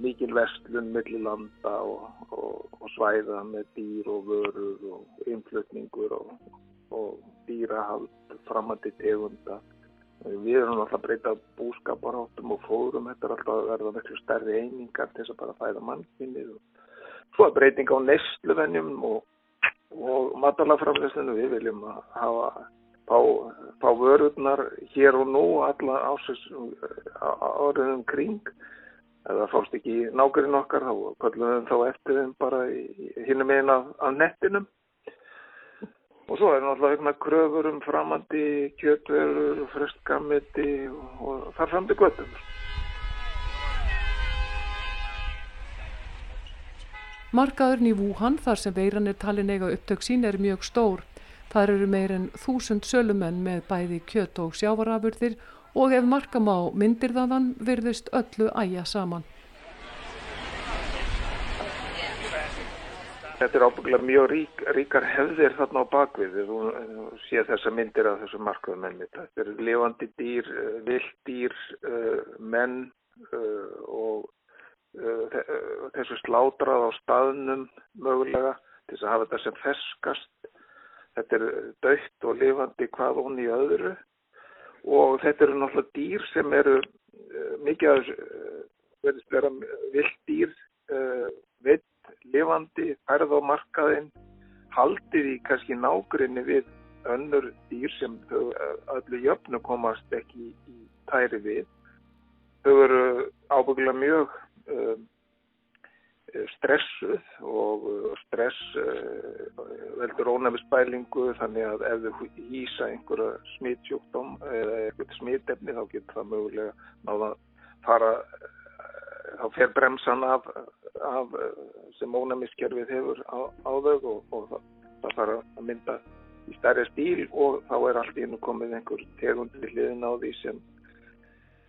Speaker 21: mikil vestlun millir landa og, og, og svæða með dýr og vörur og innflutningur og, og dýrahald framandi tegunda. Við erum alltaf að breyta búskaparáttum og fórum, þetta er alltaf að verða miklu stærri einingar til þess að bara fæða mannfinni. Svo er breyting á nesluvennjum og matalaframleysinu við viljum að hafa fá, fá vörurnar hér og nú alla áriðum kring. Ef það fást ekki nákvæmlega okkar þá kvöllum við þá eftir þeim bara hinnum einn af, af nettinum og svo er náttúrulega einhverja kröfur um framandi kjötverur, frestgamiti og, þar fram til göttum.
Speaker 16: Markaðurinn í Wuhan þar sem veiran er talin eiga upptök sín er mjög stór. Þar eru meir en þúsund sölumenn með bæði kjött og sjávarafurðir og ef markam á myndir þaðan virðist öllu æja saman.
Speaker 21: Þetta er ábygglega mjög rík, ríkar hefðir þarna á bakvið. Þú sé þessa myndir af þessu markaðum ennið. Þetta eru lifandi dýr, eh, vilddýr, eh, menn eh, og þessu slátrað á staðnum mögulega til að hafa þetta sem ferskast. Þetta er dögt og lifandi hvað onni í öðru og þetta eru náttúrulega dýr sem eru mikið að verðist vera vilt dýr uh, vitt, lifandi, færð á markaðinn haldið í kannski nágrinni við önnur dýr sem öllu jöfnu komast ekki í, tæri við. Þau eru ábygglega mjög stressuð og stress uh, veldur ónæmisbælingu þannig að ef þau hýsa einhverja smittsjúkdóm eða eitthvað smittefni þá getur það mögulega náða að fara þá fer bremsan af, af sem ónæmiskerfið hefur á, á þau og, og það, það fara að mynda í stærri stíl og þá er allt í hennu komið einhver tegund við hliðin á því sem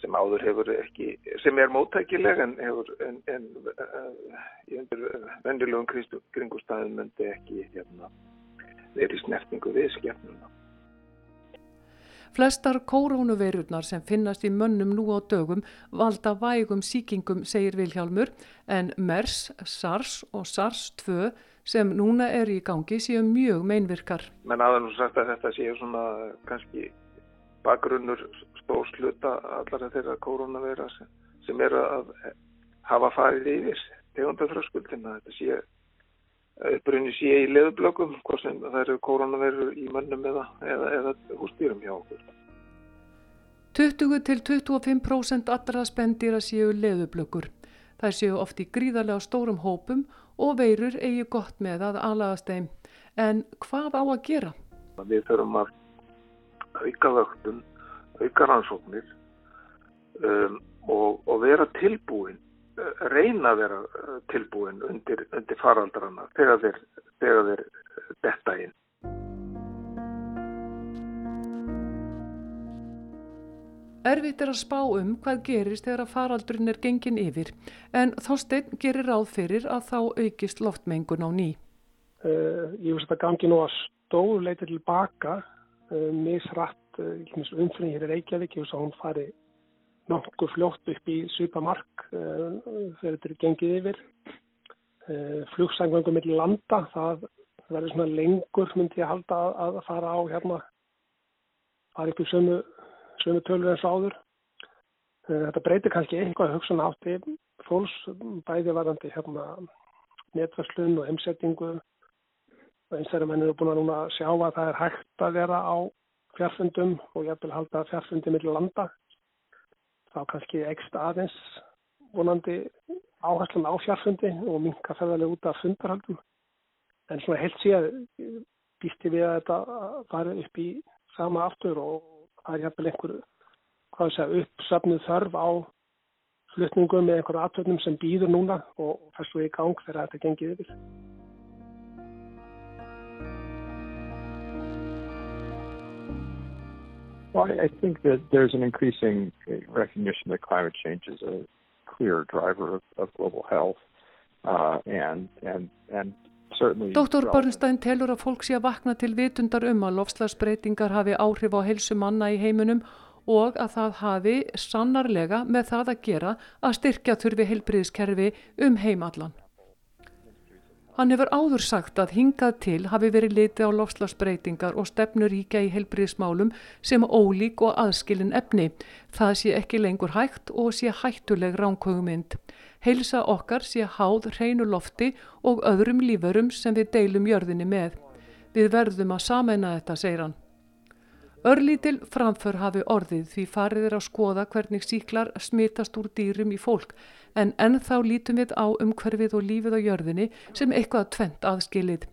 Speaker 21: sem áður hefur ekki, sem er móttækileg en hefur en, en í undir vendilegum kringustæðum myndi ekki hérna, verið snertingu við skefnuna.
Speaker 16: Flestar kórónuveirurnar sem finnast í mönnum nú á dögum valda vægum síkingum, segir Vilhjálmur, en MERS, SARS og SARS-2 sem núna er í gangi séu mjög meinvirkar.
Speaker 21: Menn aðeins sagt að þetta séu svona kannski bakgrunnur stórsluta allar þeirra koronaveira sem, sem er að hafa farið yfir tegundafröskuldina. Þetta sé uppbrunni sé í leðublökum hvort sem það eru koronaveirur í mönnum eða, eða, eða hústýrum hjá okkur.
Speaker 16: 20-25% allra spendýra séu leðublökur. Það séu oft í gríðarlega stórum hópum og veirur eigi gott með að alagast þeim. En hvað á að gera?
Speaker 21: Við þurfum að auka vöktun auka rannsóknir um, og, og vera tilbúin, reyna að vera uh, tilbúin undir, undir faraldrana þegar þeir, þegar þeir detta inn.
Speaker 16: Erfitt er að spá um hvað gerist þegar að faraldurinn er gengin yfir en Þorstein gerir ráð fyrir að þá aukist loftmengun á ný.
Speaker 17: Uh, ég veist að gangi nú að stóðu leiti tilbaka uh, misrætt umfyrir hér í Reykjavík og hún fari nokkuð fljótt upp í svipamark uh, þegar þetta er gengið yfir. Uh, Flugsangvöngum millir landa, það verður svona lengur myndi ég halda að, fara á hérna, fara upp í sömu, sömu tölur eins og áður. Uh, þetta breytir kannski einhvað hugsan átti fólks bæði varandi hérna netverslun og heimsettingu og eins þegar menn eru búin að núna sjá að það er hægt að vera á fjarfundum og ég vil halda fjarfundi millir landa þá kannski ekstra aðeins vonandi áherslan á fjarfundi og minka ferðarlega út af fundarhaldum en svona síðan býsti við að þetta upp í sama aftur og það er sé uppsafnuð þörf á flutningum með einhverju aðtöfnum sem býður núna og fær svo í gang þegar þetta yfir.
Speaker 20: Well, I think that there's an increasing recognition that climate change is a clear driver of, of global health uh, and, and, and certainly...
Speaker 16: Dr. Bernstein telur að fólk sé að vakna til vitundar um að lofslagsbreytingar hafi áhrif á helsu manna í heiminum og að það hafi sannarlega með það að gera að styrkja þurfi heilbriðiskerfi um heimallan. Hann hefur áður sagt að hingað til hafi verið litið á lofslagsbreytingar og stefnur ríkja í heilbriðismálum sem ólík og aðskilin efni. Það sé ekki lengur hægt og sé hættuleg ránkvögumynd. Heilsa okkar sé háð hreinu lofti og öðrum lífurum sem við deilum jörðinni með. Við verðum að samena þetta, segir hann. Örlítil framför hafi orðið því farið er að skoða hvernig síklar smitast úr dýrum í fólk en ennþá lítum við á umhverfið og lífið á jörðinni sem eitthvað tvent aðskilið.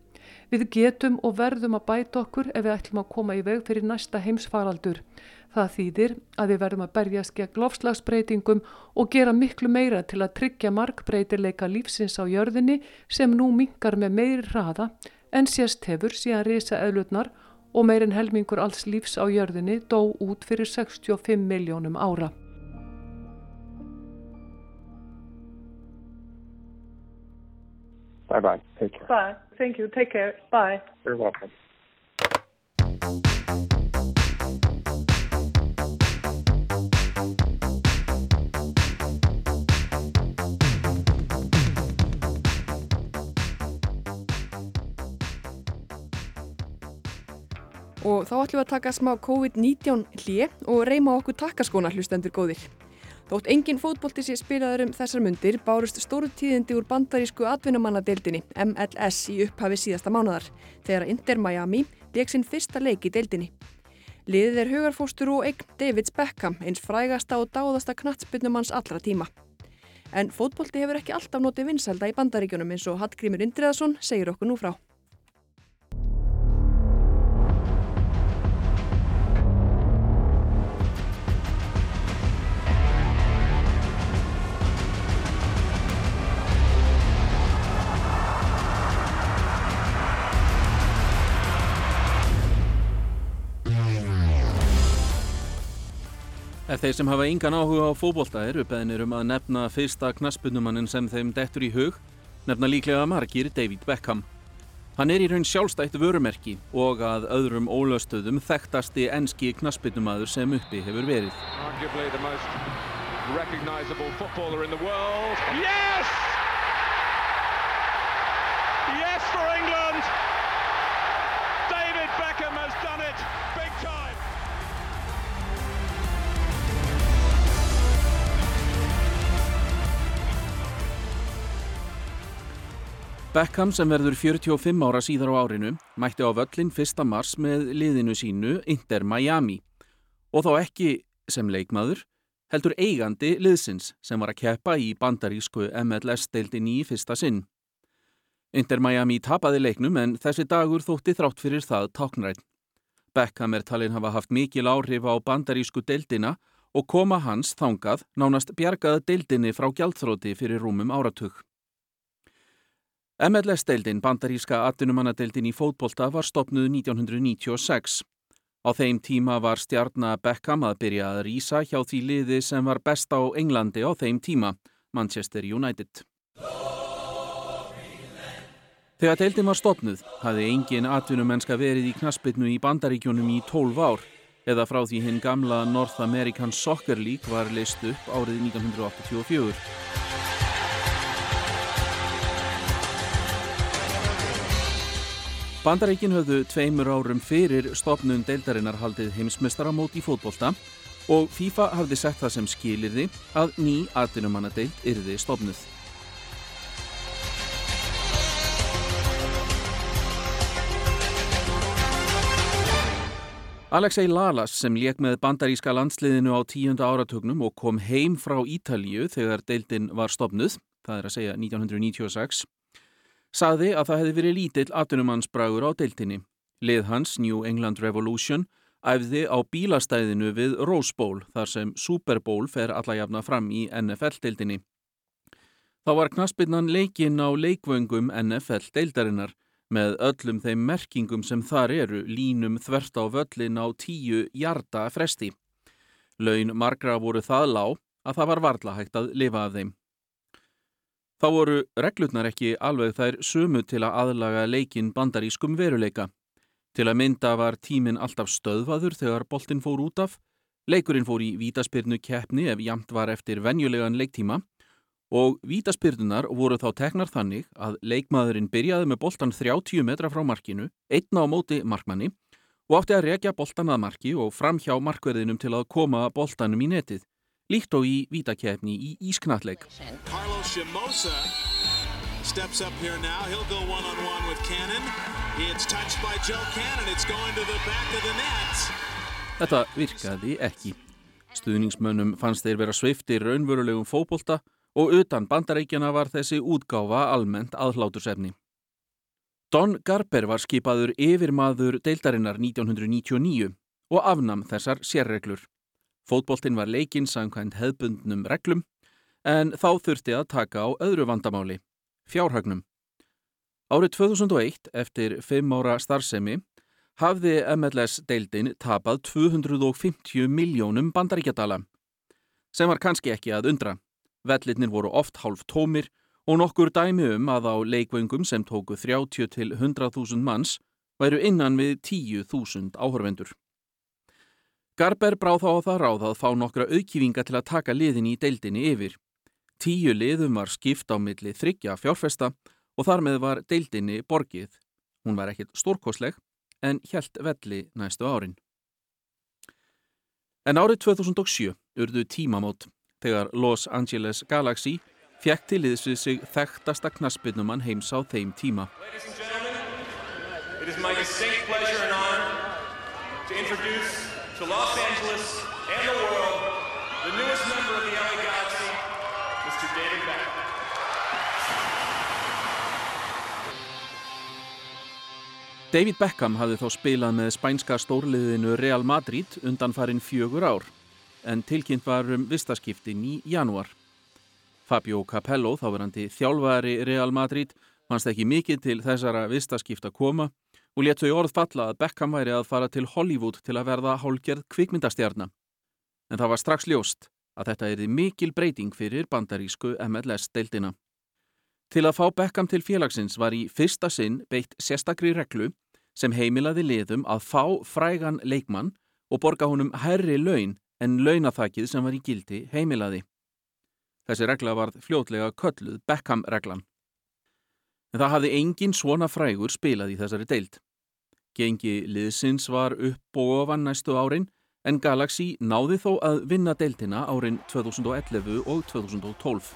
Speaker 16: Við getum og verðum að bæta okkur ef við ætlum að koma í veg fyrir næsta heimsfaraldur. Það þýðir að við verðum að berjast gegn lofslagsbreytingum og gera miklu meira til að tryggja markbreytileika lífsins á jörðinni sem nú mingar með meiri hraða en sérst hefur síðan reysa eðlutnar og meirinn helmingur alls lífs á jörðinni dó út fyrir 65 miljónum ára.
Speaker 20: Bye bye. Take care.
Speaker 18: Bye. Thank you. Take care. Bye.
Speaker 20: You're welcome.
Speaker 10: Og þá ætlum við að taka smá COVID-19 hlje og reyma okkur takkaskóna hlustendur góðir. Þótt engin fótbolti sé spilaður um þessar mundir bárust stóru tíðindi úr bandarísku atvinnumannadeildinni MLS í upphafi síðasta mánadar þegar Inter Miami leik sinn fyrsta leik í deildinni. Liðið er hugarfóstur og eign Davids Beckham eins frægasta og dáðasta knatsbyrnumanns allra tíma. En fótbolti hefur ekki alltaf notið vinsælda í bandaríkjunum eins og Hallgrímur Indriðarsson segir okkur nú frá.
Speaker 22: Ef þeir sem hafa yngan áhuga á fókbólta eru beðnir um að nefna fyrsta knaspunumannin sem þeim dettur í hug, nefna líklega margir David Beckham. Hann er í raun sjálfstætt vörumerki og að öðrum ólöstöðum þekktasti enski knaspunumadur sem uppi hefur verið.
Speaker 23: Beckham
Speaker 22: sem verður 45 ára síðar á árinu mætti á völlin 1. mars með liðinu sínu Inter Miami og þá ekki sem leikmaður heldur eigandi liðsins sem var að keppa í bandarísku MLS-deildin í fyrsta sinn. Inter Miami tapaði leiknum en þessi dagur þótti þrátt fyrir það táknrætt. Beckham er talinn hafa haft mikil áhrif á bandarísku deildina og koma hans þangað nánast bjargaða deildinni frá gjaldþróti fyrir rúmum áratug. MLS-deildin, bandaríska atvinnumannadeildin í fótbolta, var stopnuð 1996. Á þeim tíma var stjarnar Beckham að byrja að rýsa hjá því liði sem var best á Englandi á þeim tíma, Manchester United. Þegar deildin var stopnuð hafði engin atvinnumennska verið í knaspitnu í bandaríkjónum í 12 ár eða frá því hinn gamla North American Soccer League var leist upp árið 1984. Bandaríkin höfðu tveimur árum fyrir stopnun deildarinnar haldið heimsmestaramót í fótbolta og FIFA hafði sett það sem skilirði að ný atvinnumannadeild yrði stopnuð. Alexei Lalas sem lék með bandaríska landsliðinu á tíunda áratugnum og kom heim frá Ítalju þegar deildin var stopnuð, það er að segja 1996, saði að það hefði verið lítill atvinnumannsbragur á deildinni. Lið hans New England Revolution æfði á bílastæðinu við Rose Bowl þar sem Super Bowl fer alla jafna fram í NFL-deildinni. Þá var knaspinnan leikinn á leikvöngum NFL-deildarinnar með öllum þeim merkingum sem þar eru línum þvert á völlin á tíu hjarta fresti. Laun margra voru það lág að það var varla hægt að lifa af þeim. Þá voru reglutnar ekki alveg þær sumu til að aðlaga leikin bandarískum veruleika. Til að mynda var tíminn alltaf stöðvaður þegar boltinn fór út af, leikurinn fór í vítaspyrnu keppni ef jamt var eftir venjulegan leiktíma. Og vítaspyrnunar voru þá teknar þannig að leikmaðurinn byrjaði með boltan 30 metra frá markinu, einna á móti markmanni og átti að rekja boltan að marki og fram hjá markverðinum til að koma boltanum í netið, líkt og í vítakefni í ísknatleik.
Speaker 24: Carlos Shimosa steps up here now. He'll go one-on-one with Cannon. It's touched by Joe Cannon. It's going to the back of the net.
Speaker 22: Þetta virkaði ekki. Stuðningsmönnum fannst þeir vera svifti raunverulegum fóbolta og utan bandarækjana var þessi útgáfa almennt aðhlátursefni. Don Garber var skipaður yfirmaður deildarinnar 1999 og afnam þessar sérreglur. Fótboltinn var leikinn samkvæmt hefbundnum reglum en þá þurfti að taka á öðru vandamáli, fjárhagnum. Árið 2001, eftir fimm ára starfsemi, hafði MLS-deildin tapað 250 miljónum bandaríkjadala, sem var kannski ekki að undra. Vellirnir voru oft hálf tómir og nokkur dæmi um að á leikvöngum sem tóku 30 til 100.000 manns væru innan við 10.000 áhörvendur. Garber bráð þá á það ráð að fá nokkra aukífinga til að taka liðin í deildinni yfir. Tíu liðum var skipt á milli þryggja fjárfesta og þar með var deildinni borgið. Hún var ekkit stórkosleg en hjælt velli næstu árin. En árið 2007 urðu tímamót þegar Los Angeles Galaxy fekk til liðs við sig þekktasta knaspinnumann heims á þeim tíma.
Speaker 25: It is my distinct pleasure and honor to introduce to Los Angeles and the world the newest member of the LA Galaxy, Mr. David Beckham.
Speaker 22: David Beckham hafði þá spilað með spænska stórliðinu Real Madrid undan farin fjögur ár en tilkynnt var um vistaskiptin í janúar. Fabio Capello, þáverandi þjálfari Real Madrid, fannst ekki mikið til þessara vistaskipta koma og létt þau orð falla að Beckham væri að fara til Hollywood til að verða hálgerð kvikmyndastjarnar. En það var strax ljóst að þetta erði mikil breyting fyrir bandarísku MLS-deildina. Til að fá Beckham til félagsins var í fyrsta sinn beitt sérstakri reglu sem heimilaði liðum að fá frægan leikmann og borga honum herri laun en launathakið sem var í gildi heimilaði. Þessi regla var fljótlega kölluð Beckham-reglan. En það hafði engin svona frægur spilað í þessari deild. Gengi liðsins var upp og ofan næstu árin en Galaxy náði þó að vinna deildina árin 2011 og 2012.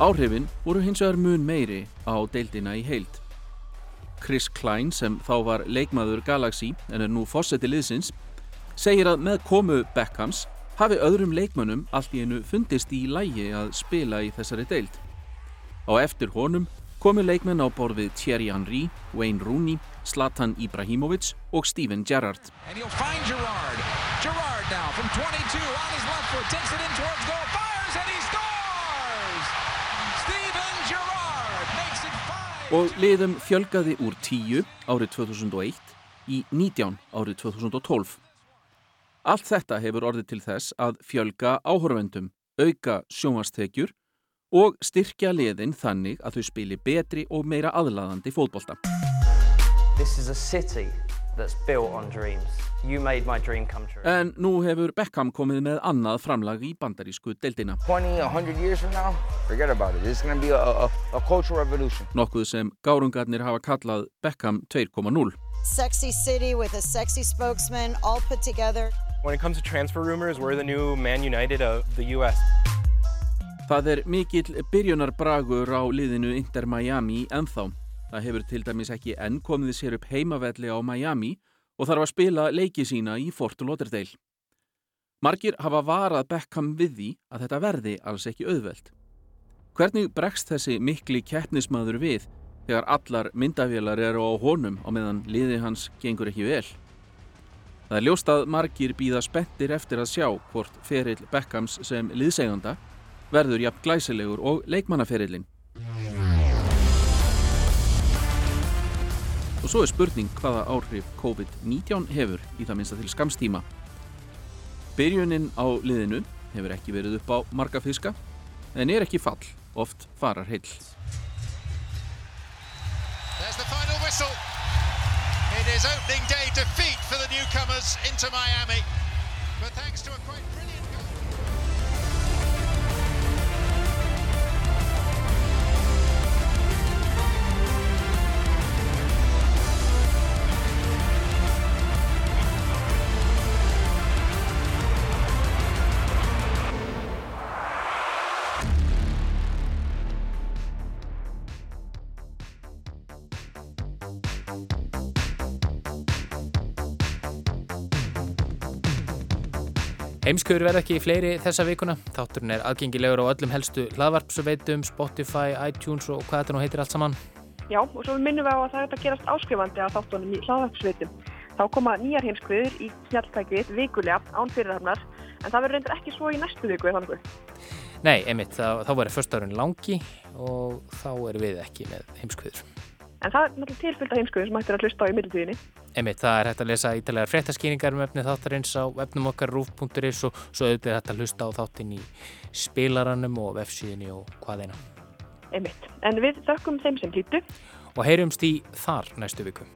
Speaker 22: Áhrifin voru hins vegar mun meiri á deildina í heild. Chris Klein sem þá var leikmaður Galaxy en er nú fósetti liðsins segir að með komu Beckhams hafi öðrum leikmönnum allt í einu fundist í lægi að spila í þessari deild. Á eftir honum komu leikmenn á borð við Thierry Henry, Wayne Rooney, Zlatan Ibrahimovic og Steven Gerrard.
Speaker 26: And he'll find Gerrard. Gerrard now from 22 on his left foot, takes it in towards goal, fires and he scores! Steven Gerrard makes it five!
Speaker 22: Og liðum fjölgaði úr 10 árið 2001 í 19 árið 2012. Allt þetta hefur orðið til þess að fjölga áhörvendum, auka sjónvastekjur og styrkja liðin þannig að þau spili betri og meira aðlaðandi fótbolta.
Speaker 27: This is a city that's built on dreams. You made my dream come true.
Speaker 22: En nú hefur Beckham komið með annað framlag í bandarísku deildina.
Speaker 28: 20, 100 years from now, forget about it. It's going to be a, a, a cultural revolution.
Speaker 22: Nokkuð sem gárungarnir hafa kallað Beckham 2.0.
Speaker 29: Sexy city with a sexy spokesman all put together.
Speaker 30: When it comes to transfer rumors, we're the new Man United of the US.
Speaker 22: Það er mikill byrjunarbragur á liðinu Inter Miami ennþá. Það hefur til dæmis ekki enn komið sér upp heimavelli á Miami og þarf að spila leiki sína í Fort Lauderdale. Margir hafa varað Beckham við því að þetta verði alls ekki auðveld. Hvernig bregst þessi mikli keppnismadur við þegar allar myndavélar eru á honum á meðan liði hans gengur ekki vel. Það er ljóst að margir býða spettir eftir að sjá hvort ferill Beckhams sem liðseganda verður jafn glæsilegur og leikmannaferillin. Og svo er spurning hvaða áhrif COVID-19 hefur í það minnsta til skamstíma. Byrjunin á liðinu hefur ekki verið upp á marga fiska en er ekki fall, oft farar heill.
Speaker 31: It is opening day defeat for the newcomers into Miami. But thanks to a quite brilliant
Speaker 3: Heimskuður verða ekki fleiri þessa vikuna. Þátturinn er aðgengilegur á öllum helstu hlaðvarpsveitum, Spotify, iTunes og hvað þetta nú heitir allt saman.
Speaker 4: Já, og svo minnum við á að það er að gerast áskrifandi á þáttunum í hlaðvarpsveitum. Þá koma nýjar heimskuður í snjáltækið vikulega án fyrirhafnar, en það verður reyndar ekki svo í næstu viku eða þannig.
Speaker 3: Nei, einmitt, þá, þá verður förstárun langi og þá erum við ekki með heimskuður.
Speaker 4: En það er náttúrulega tilfylgta heimskuður sem hættir að hlusta á í middeltíðinni.
Speaker 3: Einmitt, það er hægt að lesa ítalega fréttaskýringar um efni þáttarins á efnum okkar rúf.is og svo auðvitað hægt að hlusta á þáttin í spilaranum og vefsíðinni og hvað eina.
Speaker 4: Einmitt. En við þökkum þeim sem hlýttu.
Speaker 3: Og heyrjumst í þar næstu viku.